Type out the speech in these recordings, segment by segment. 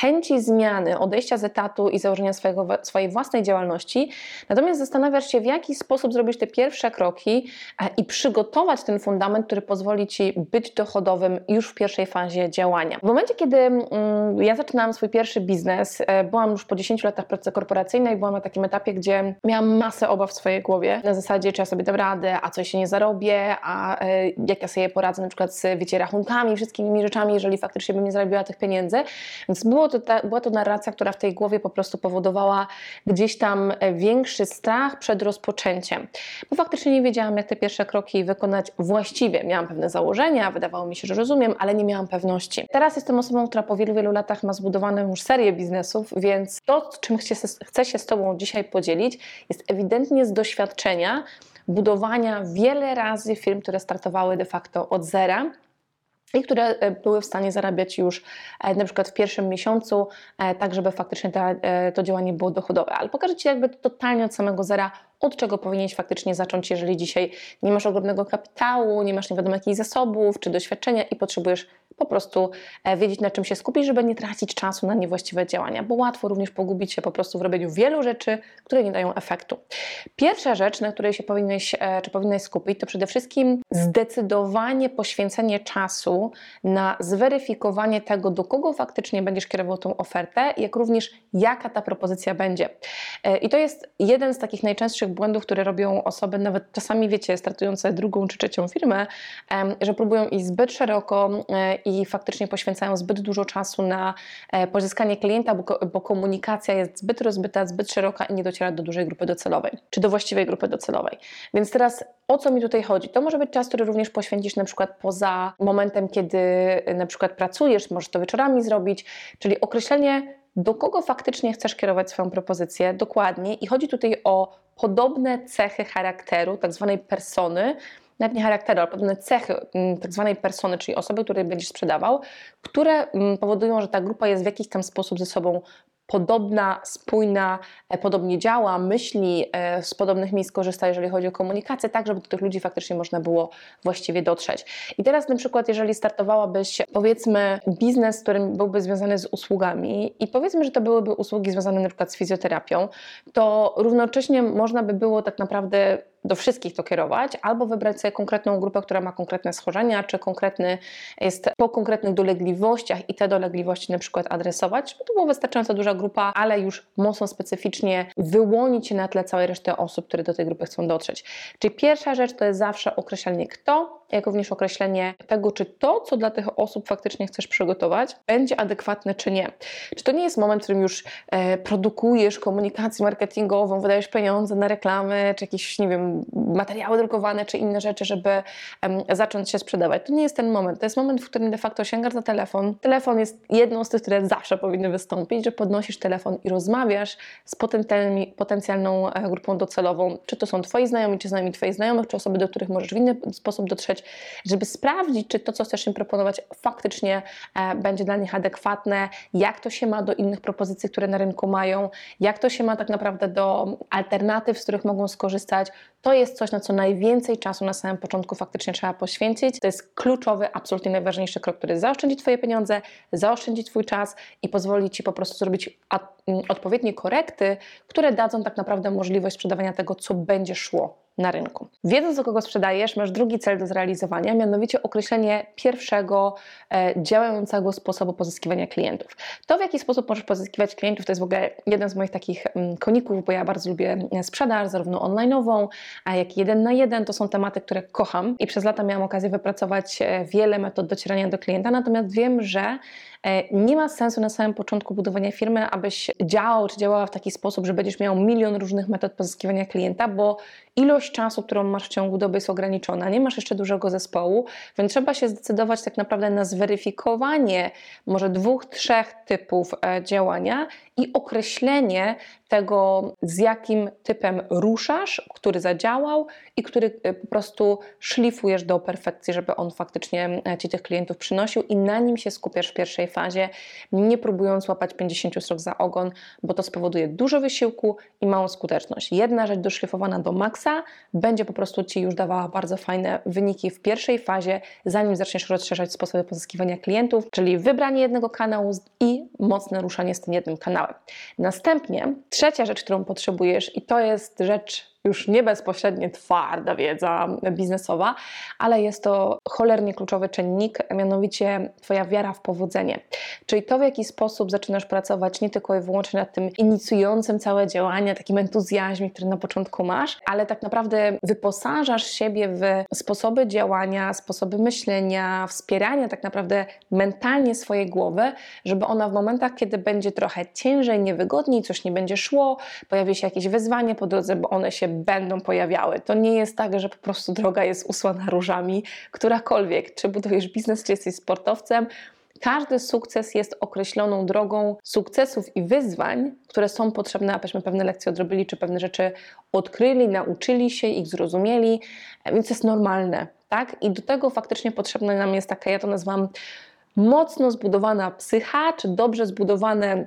chęci zmiany, odejścia z etatu i założenia swojego, swojej własnej działalności, natomiast zastanawiasz się, w jaki sposób zrobić te pierwsze kroki e, i przygotować ten fundament, który pozwoli Ci być dochodowym już w pierwszej fazie działania. W momencie, kiedy mm, ja zaczynałam swój pierwszy biznes, e, byłam już po 10 latach pracy korporacyjnej, byłam na takim etapie, gdzie miałam masę obaw w swojej głowie, na zasadzie, czy ja sobie dam radę, a coś się nie zarobię, a e, jak ja sobie poradzę na przykład z, wiecie, rachunkami, wszystkimi rzeczami, jeżeli faktycznie bym nie zarobiła tych pieniędzy, więc było to ta, była to narracja, która w tej głowie po prostu powodowała gdzieś tam e, większy strach przed rozpoczęciem. Bo faktycznie nie wiedziałam, jak te pierwsze kroki wykonać właściwie. Miałam pewne założenia, wydawało mi się, że rozumiem, ale nie miałam pewności. Teraz jestem osobą, która po wielu, wielu latach ma zbudowaną już serię biznesów, więc to, czym chcę się z Tobą dzisiaj podzielić, jest ewidentnie z doświadczenia budowania wiele razy firm, które startowały de facto od zera i które e, były w stanie zarabiać już e, na przykład w pierwszym miesiącu, e, tak żeby faktycznie ta, to działanie było dochodowe. Ale pokażę Ci jakby totalnie od samego zera, od czego powinieneś faktycznie zacząć, jeżeli dzisiaj nie masz ogromnego kapitału, nie masz nie wiadomo jakich zasobów czy doświadczenia i potrzebujesz po prostu e, wiedzieć, na czym się skupić, żeby nie tracić czasu na niewłaściwe działania, bo łatwo również pogubić się po prostu w robieniu wielu rzeczy, które nie dają efektu. Pierwsza rzecz, na której się powinieneś, e, czy powinnaś skupić, to przede wszystkim zdecydowanie poświęcenie czasu na zweryfikowanie tego, do kogo faktycznie będziesz kierował tą ofertę, jak również jaka ta propozycja będzie. E, I to jest jeden z takich najczęstszych błędów, które robią osoby, nawet czasami wiecie, startujące drugą czy trzecią firmę, że próbują iść zbyt szeroko i faktycznie poświęcają zbyt dużo czasu na e, pozyskanie klienta, bo, komunikacja jest zbyt rozbyta, zbyt szeroka i nie dociera do dużej grupy docelowej, czy do właściwej grupy docelowej. Więc teraz o co mi tutaj chodzi? To może być czas, który również poświęcisz na przykład poza momentem, kiedy e, na przykład pracujesz, możesz to wieczorami zrobić, czyli określenie do kogo faktycznie chcesz kierować swoją propozycję dokładnie? I chodzi tutaj o podobne cechy charakteru, tak zwanej persony, nawet nie charakteru, ale pewne cechy mm, tak zwanej persony, czyli osoby, której będziesz sprzedawał, które mm, powodują, że ta grupa jest w jakiś tam sposób ze sobą podobna, spójna, e, podobnie działa, myśli, e, z podobnych miejsc korzysta, jeżeli chodzi o komunikację, tak żeby do tych ludzi faktycznie można było właściwie dotrzeć. I teraz na przykład, jeżeli startowałabyś, powiedzmy, biznes, który byłby związany z usługami i powiedzmy, że to byłyby usługi związane na przykład z fizjoterapią, to równocześnie można by było tak naprawdę do wszystkich to kierować, albo wybrać sobie konkretną grupę, która ma konkretne schorzenia, czy konkretny jest po konkretnych dolegliwościach i te dolegliwości na przykład adresować, żeby to była wystarczająco duża grupa, ale już mocno specyficznie wyłonić się na tle całej reszty osób, które do tej grupy chcą dotrzeć. Czyli pierwsza rzecz to jest zawsze określenie kto, jak również określenie tego, czy to, co dla tych osób faktycznie chcesz przygotować, będzie adekwatne czy nie. Czy to nie jest moment, w którym już e, produkujesz komunikację marketingową, wydajesz pieniądze na reklamy, czy jakieś, nie wiem, materiały drukowane, czy inne rzeczy, żeby zacząć się sprzedawać. To nie jest ten moment. To jest moment, w którym de facto sięgasz za telefon. Telefon jest jedną z tych, które zawsze powinny wystąpić, że podnosisz telefon i rozmawiasz z potencjalną e, grupą docelową. Czy to są Twoi znajomi, czy znajomi Twoich znajomych, czy osoby, do których możesz w inny sposób dotrzeć, żeby sprawdzić, czy to, co chcesz im proponować, faktycznie e, będzie dla nich adekwatne, jak to się ma do innych propozycji, które na rynku mają, jak to się ma tak naprawdę do alternatyw, z których mogą skorzystać, to jest coś, na co najwięcej czasu na samym początku faktycznie trzeba poświęcić. To jest kluczowy, absolutnie najważniejszy krok, który zaoszczędzi Twoje pieniądze, zaoszczędzi Twój czas i pozwoli Ci po prostu zrobić odpowiednie korekty, które dadzą tak naprawdę możliwość sprzedawania tego, co będzie szło na rynku. Wiedząc, do kogo sprzedajesz, masz drugi cel do zrealizowania, mianowicie określenie pierwszego e, działającego sposobu pozyskiwania klientów. To, w jaki sposób możesz pozyskiwać klientów, to jest w ogóle jeden z moich takich mm, koników, bo ja bardzo lubię e, sprzedaż, zarówno online'ową, jak i jeden na jeden. To są tematy, które kocham i przez lata miałam okazję wypracować e, wiele metod docierania do klienta, natomiast wiem, że nie ma sensu na samym początku budowania firmy, abyś działał czy działała w taki sposób, że będziesz miał milion różnych metod pozyskiwania klienta, bo ilość czasu, którą masz w ciągu doby jest ograniczona, nie masz jeszcze dużego zespołu, więc trzeba się zdecydować tak naprawdę na zweryfikowanie może dwóch, trzech typów e, działania i określenie tego, z jakim typem ruszasz, który zadziałał i który e, po prostu szlifujesz do perfekcji, żeby on faktycznie e, ci tych klientów przynosił i na nim się skupiasz w pierwszej fazie, nie próbując łapać 50 srok za ogon, bo to spowoduje dużo wysiłku i małą skuteczność. Jedna rzecz doszlifowana do maksa będzie po prostu ci już dawała bardzo fajne wyniki w pierwszej fazie, zanim zaczniesz rozszerzać sposoby pozyskiwania klientów, czyli wybranie jednego kanału i mocne ruszanie z tym jednym kanałem. Następnie trzecia rzecz, którą potrzebujesz, i to jest rzecz już nie bezpośrednio twarda wiedza biznesowa, ale jest to cholernie kluczowy czynnik, mianowicie Twoja wiara w powodzenie. Czyli to, w jaki sposób zaczynasz pracować nie tylko i wyłącznie nad tym inicjującym całe działania, takim entuzjazmie, który na początku masz, ale tak naprawdę wyposażasz siebie w sposoby działania, sposoby myślenia, wspierania tak naprawdę mentalnie swojej głowy, żeby ona w momentach, kiedy będzie trochę ciężej, niewygodniej, coś nie będzie szło, pojawi się jakieś wyzwanie po drodze, bo one się będą pojawiały. To nie jest tak, że po prostu droga jest usłana różami, którakolwiek, czy budujesz biznes, czy jesteś sportowcem. Każdy sukces jest określoną drogą sukcesów i wyzwań, które są potrzebne, abyśmy pewne lekcje odrobili, czy pewne rzeczy odkryli, nauczyli się, ich zrozumieli, więc jest normalne, tak? I do tego faktycznie potrzebna nam jest taka, ja to nazywam mocno zbudowana psycha, czy dobrze zbudowane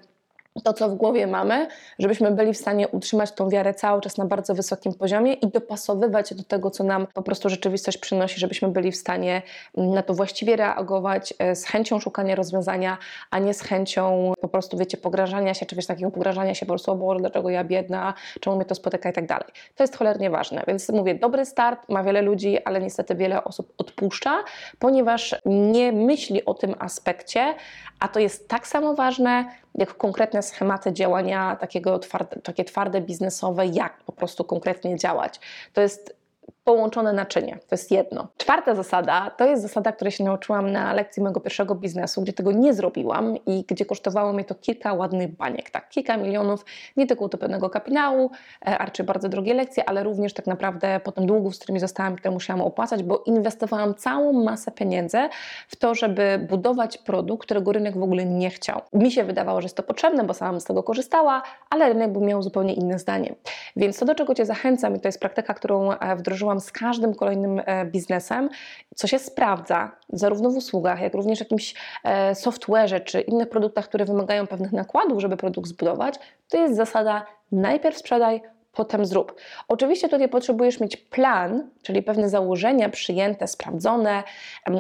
to, co w głowie mamy, żebyśmy byli w stanie utrzymać tą wiarę cały czas na bardzo wysokim poziomie i dopasowywać do tego, co nam po prostu rzeczywistość przynosi, żebyśmy byli w stanie mm, na to właściwie reagować e, z chęcią szukania rozwiązania, a nie z chęcią po prostu, wiecie, pograżania się, czy wiesz, takiego pograżania się po prostu, o Boże, dlaczego ja biedna, czemu mnie to spotyka i tak dalej. To jest cholernie ważne, więc mówię, dobry start ma wiele ludzi, ale niestety wiele osób odpuszcza, ponieważ nie myśli o tym aspekcie, a to jest tak samo ważne, jak konkretne schematy działania takiego twarde, takie twarde biznesowe, jak po prostu konkretnie działać. To jest połączone naczynie. To jest jedno. Czwarta zasada to jest zasada, której się nauczyłam na lekcji mojego pierwszego biznesu, gdzie tego nie zrobiłam i gdzie kosztowało mnie to kilka ładnych baniek, tak, kilka milionów, nie tylko utopionego kapitału, e, a raczej bardzo drogie lekcje, ale również tak naprawdę potem długów, z którymi zostałam, które musiałam opłacać, bo inwestowałam całą masę pieniędzy w to, żeby budować produkt, którego rynek w ogóle nie chciał. Mi się wydawało, że jest to potrzebne, bo sama z tego korzystała, ale rynek był miał zupełnie inne zdanie. Więc to, do czego Cię zachęcam, i to jest praktyka, którą e, z każdym kolejnym e, biznesem, co się sprawdza, zarówno w usługach, jak również w jakimś e, software'ze czy innych produktach, które wymagają pewnych nakładów, żeby produkt zbudować, to jest zasada najpierw sprzedaj, potem zrób. Oczywiście tutaj potrzebujesz mieć plan, czyli pewne założenia przyjęte, sprawdzone,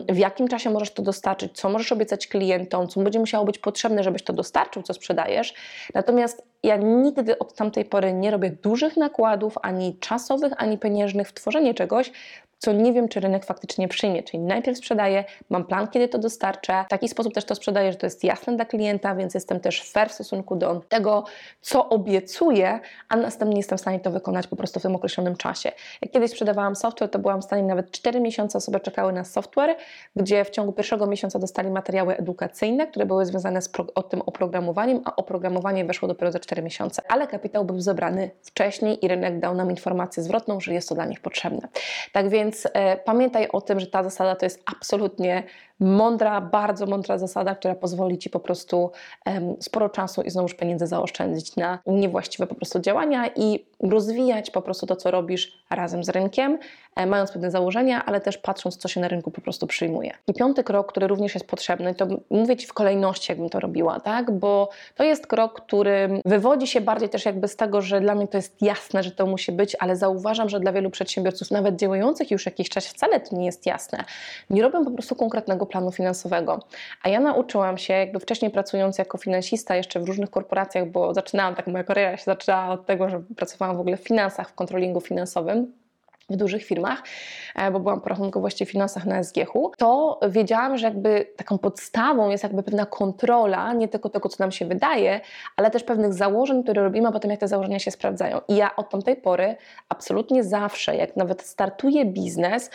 w jakim czasie możesz to dostarczyć, co możesz obiecać klientom, co będzie musiało być potrzebne, żebyś to dostarczył, co sprzedajesz. Natomiast ja nigdy od tamtej pory nie robię dużych nakładów, ani czasowych, ani pieniężnych w tworzenie czegoś, co nie wiem, czy rynek faktycznie przyjmie. Czyli najpierw sprzedaję, mam plan, kiedy to dostarczę. W taki sposób też to sprzedaję, że to jest jasne dla klienta, więc jestem też fair w stosunku do tego, co obiecuję, a następnie jestem w stanie to wykonać po prostu w tym określonym czasie. Jak kiedyś sprzedawałam software, to byłam w stanie nawet 4 miesiące osoby czekały na software, gdzie w ciągu pierwszego miesiąca dostali materiały edukacyjne, które były związane z o tym oprogramowaniem, a oprogramowanie weszło dopiero za 4 miesiące. Ale kapitał był zebrany wcześniej i rynek dał nam informację zwrotną, że jest to dla nich potrzebne. Tak więc więc e, pamiętaj o tym, że ta zasada to jest absolutnie mądra, bardzo mądra zasada, która pozwoli Ci po prostu sporo czasu i znowuż pieniędzy zaoszczędzić na niewłaściwe po prostu działania i rozwijać po prostu to, co robisz razem z rynkiem, e, mając pewne założenia, ale też patrząc, co się na rynku po prostu przyjmuje. I piąty krok, który również jest potrzebny, to mówię Ci w kolejności, jakbym to robiła, tak? Bo to jest krok, który wywodzi się bardziej też jakby z tego, że dla mnie to jest jasne, że to musi być, ale zauważam, że dla wielu przedsiębiorców, nawet działających już jakiś czas, wcale to nie jest jasne. Nie robią po prostu konkretnego planu finansowego. A ja nauczyłam się, jakby wcześniej pracując jako finansista jeszcze w różnych korporacjach, bo zaczynałam, tak moja kariera się zaczęła od tego, że pracowałam w ogóle w finansach, w kontrolingu finansowym, w dużych firmach, e, bo byłam porachunkowości w finansach na SGH-u, to wiedziałam, że jakby taką podstawą jest jakby pewna kontrola, nie tylko tego, co nam się wydaje, ale też pewnych założeń, które robimy, a potem jak te założenia się sprawdzają. I ja od tamtej pory absolutnie zawsze, jak nawet startuję biznes,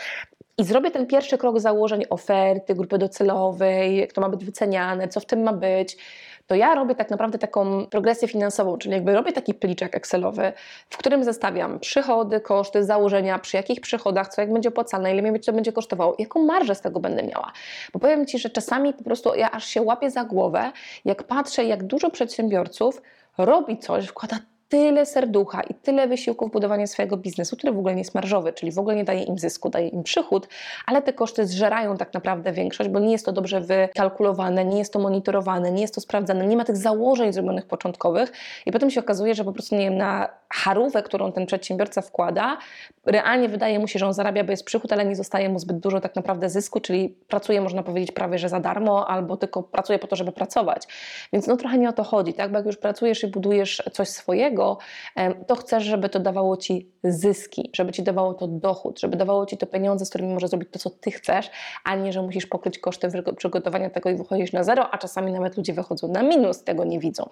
i zrobię ten pierwszy krok założeń oferty, grupy docelowej, jak to ma być wyceniane, co w tym ma być, to ja robię tak naprawdę taką progresję finansową, czyli jakby robię taki pliczek Excelowy, w którym zestawiam przychody, koszty, założenia, przy jakich przychodach, co jak będzie opłacalne, ile mnie to będzie kosztowało, jaką marżę z tego będę miała. Bo powiem Ci, że czasami po prostu ja aż się łapię za głowę, jak patrzę, jak dużo przedsiębiorców robi coś, wkłada tyle serducha i tyle wysiłku w budowanie swojego biznesu, który w ogóle nie jest marżowy, czyli w ogóle nie daje im zysku, daje im przychód, ale te koszty zżerają tak naprawdę większość, bo nie jest to dobrze wykalkulowane, nie jest to monitorowane, nie jest to sprawdzane, nie ma tych założeń zrobionych początkowych i potem się okazuje, że po prostu nie wiem, na harówę, którą ten przedsiębiorca wkłada, realnie wydaje mu się, że on zarabia, bo jest przychód, ale nie zostaje mu zbyt dużo tak naprawdę zysku, czyli pracuje, można powiedzieć, prawie że za darmo, albo tylko pracuje po to, żeby pracować. Więc no trochę nie o to chodzi, tak? Bo jak już pracujesz i budujesz coś swojego, to chcesz, żeby to dawało ci zyski, żeby ci dawało to dochód, żeby dawało ci to pieniądze, z którymi możesz zrobić to, co ty chcesz, a nie, że musisz pokryć koszty przygotowania tego i wychodzisz na zero, a czasami nawet ludzie wychodzą na minus, tego nie widzą.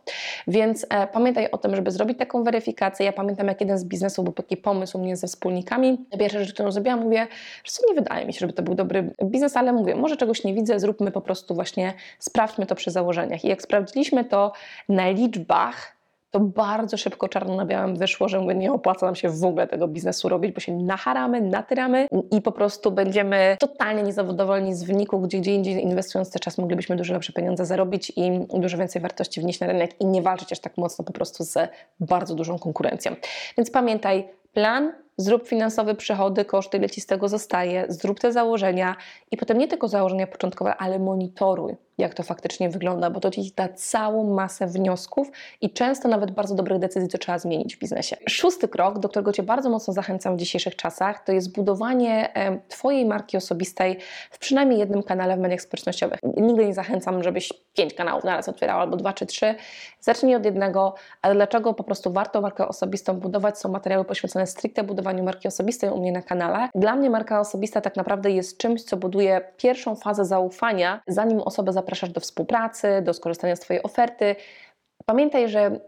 Więc e, pamiętaj o tym, żeby zrobić taką weryfikację. Ja pamiętam, jak jeden z biznesów był taki pomysł mnie ze wspólnikami. Pierwsza rzecz, którą zrobiłam, mówię, że nie wydaje mi się, żeby to był dobry biznes, ale mówię, może czegoś nie widzę, zróbmy po prostu właśnie, sprawdźmy to przy założeniach. I jak sprawdziliśmy to na liczbach, to bardzo szybko czarno na białym wyszło, że nie opłaca nam się w ogóle tego biznesu robić, bo się nacharamy, natyramy i po prostu będziemy totalnie niezadowoleni z wyniku, gdzie gdzie indziej inwestując ten czas moglibyśmy dużo lepsze pieniądze zarobić i dużo więcej wartości wnieść na rynek i nie walczyć aż tak mocno po prostu z bardzo dużą konkurencją. Więc pamiętaj, plan zrób finansowe przychody, koszty, ile ci z tego zostaje, zrób te założenia i potem nie tylko założenia początkowe, ale monitoruj, jak to faktycznie wygląda, bo to ci da całą masę wniosków i często nawet bardzo dobrych decyzji, co trzeba zmienić w biznesie. Szósty krok, do którego Cię bardzo mocno zachęcam w dzisiejszych czasach, to jest budowanie Twojej marki osobistej w przynajmniej jednym kanale w mediach społecznościowych. Nigdy nie zachęcam, żebyś pięć kanałów naraz otwierał, albo dwa czy trzy. Zacznij od jednego, ale dlaczego po prostu warto markę osobistą budować? Są materiały poświęcone stricte budowaniu marki osobistej u mnie na kanale. Dla mnie marka osobista tak naprawdę jest czymś, co buduje pierwszą fazę zaufania, zanim osobę zapraszasz do współpracy, do skorzystania z Twojej oferty. Pamiętaj, że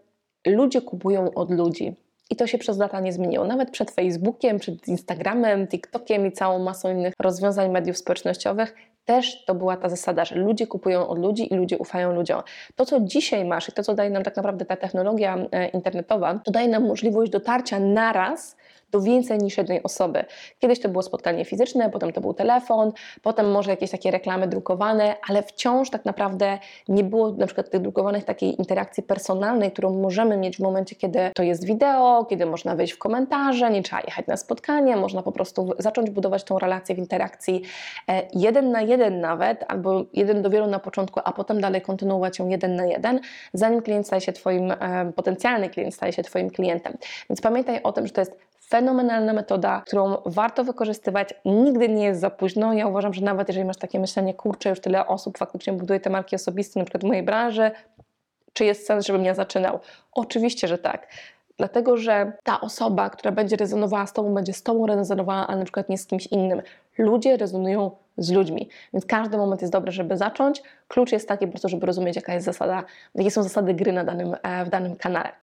ludzie kupują od ludzi. I to się przez lata nie zmieniło. Nawet przed Facebookiem, przed Instagramem, TikTokiem i całą masą innych rozwiązań mediów społecznościowych też to była ta zasada, że ludzie kupują od ludzi i ludzie ufają ludziom. To, co dzisiaj masz i to, co daje nam tak naprawdę ta technologia e, internetowa, to daje nam możliwość dotarcia naraz do więcej niż jednej osoby. Kiedyś to było spotkanie fizyczne, potem to był telefon, potem może jakieś takie reklamy drukowane, ale wciąż tak naprawdę nie było na przykład tych drukowanych takiej interakcji personalnej, którą możemy mieć w momencie, kiedy to jest wideo, kiedy można wejść w komentarze, nie trzeba jechać na spotkanie, można po prostu zacząć budować tą relację w interakcji e, jeden na jeden nawet, albo jeden do wielu na początku, a potem dalej kontynuować ją jeden na jeden, zanim klient staje się Twoim, e, potencjalny klient staje się Twoim klientem. Więc pamiętaj o tym, że to jest fenomenalna metoda, którą warto wykorzystywać. Nigdy nie jest za późno. Ja uważam, że nawet jeżeli masz takie myślenie, kurczę, już tyle osób faktycznie buduje te marki osobiste, na przykład w mojej branży, czy jest sens, żebym ja zaczynał? Oczywiście, że tak. Dlatego, że ta osoba, która będzie rezonowała z Tobą, będzie z Tobą rezonowała, a na przykład nie z kimś innym. Ludzie rezonują z ludźmi, więc każdy moment jest dobry, żeby zacząć. Klucz jest taki po prostu, żeby rozumieć, jaka jest zasada, jakie są zasady gry na danym, e, w danym kanale.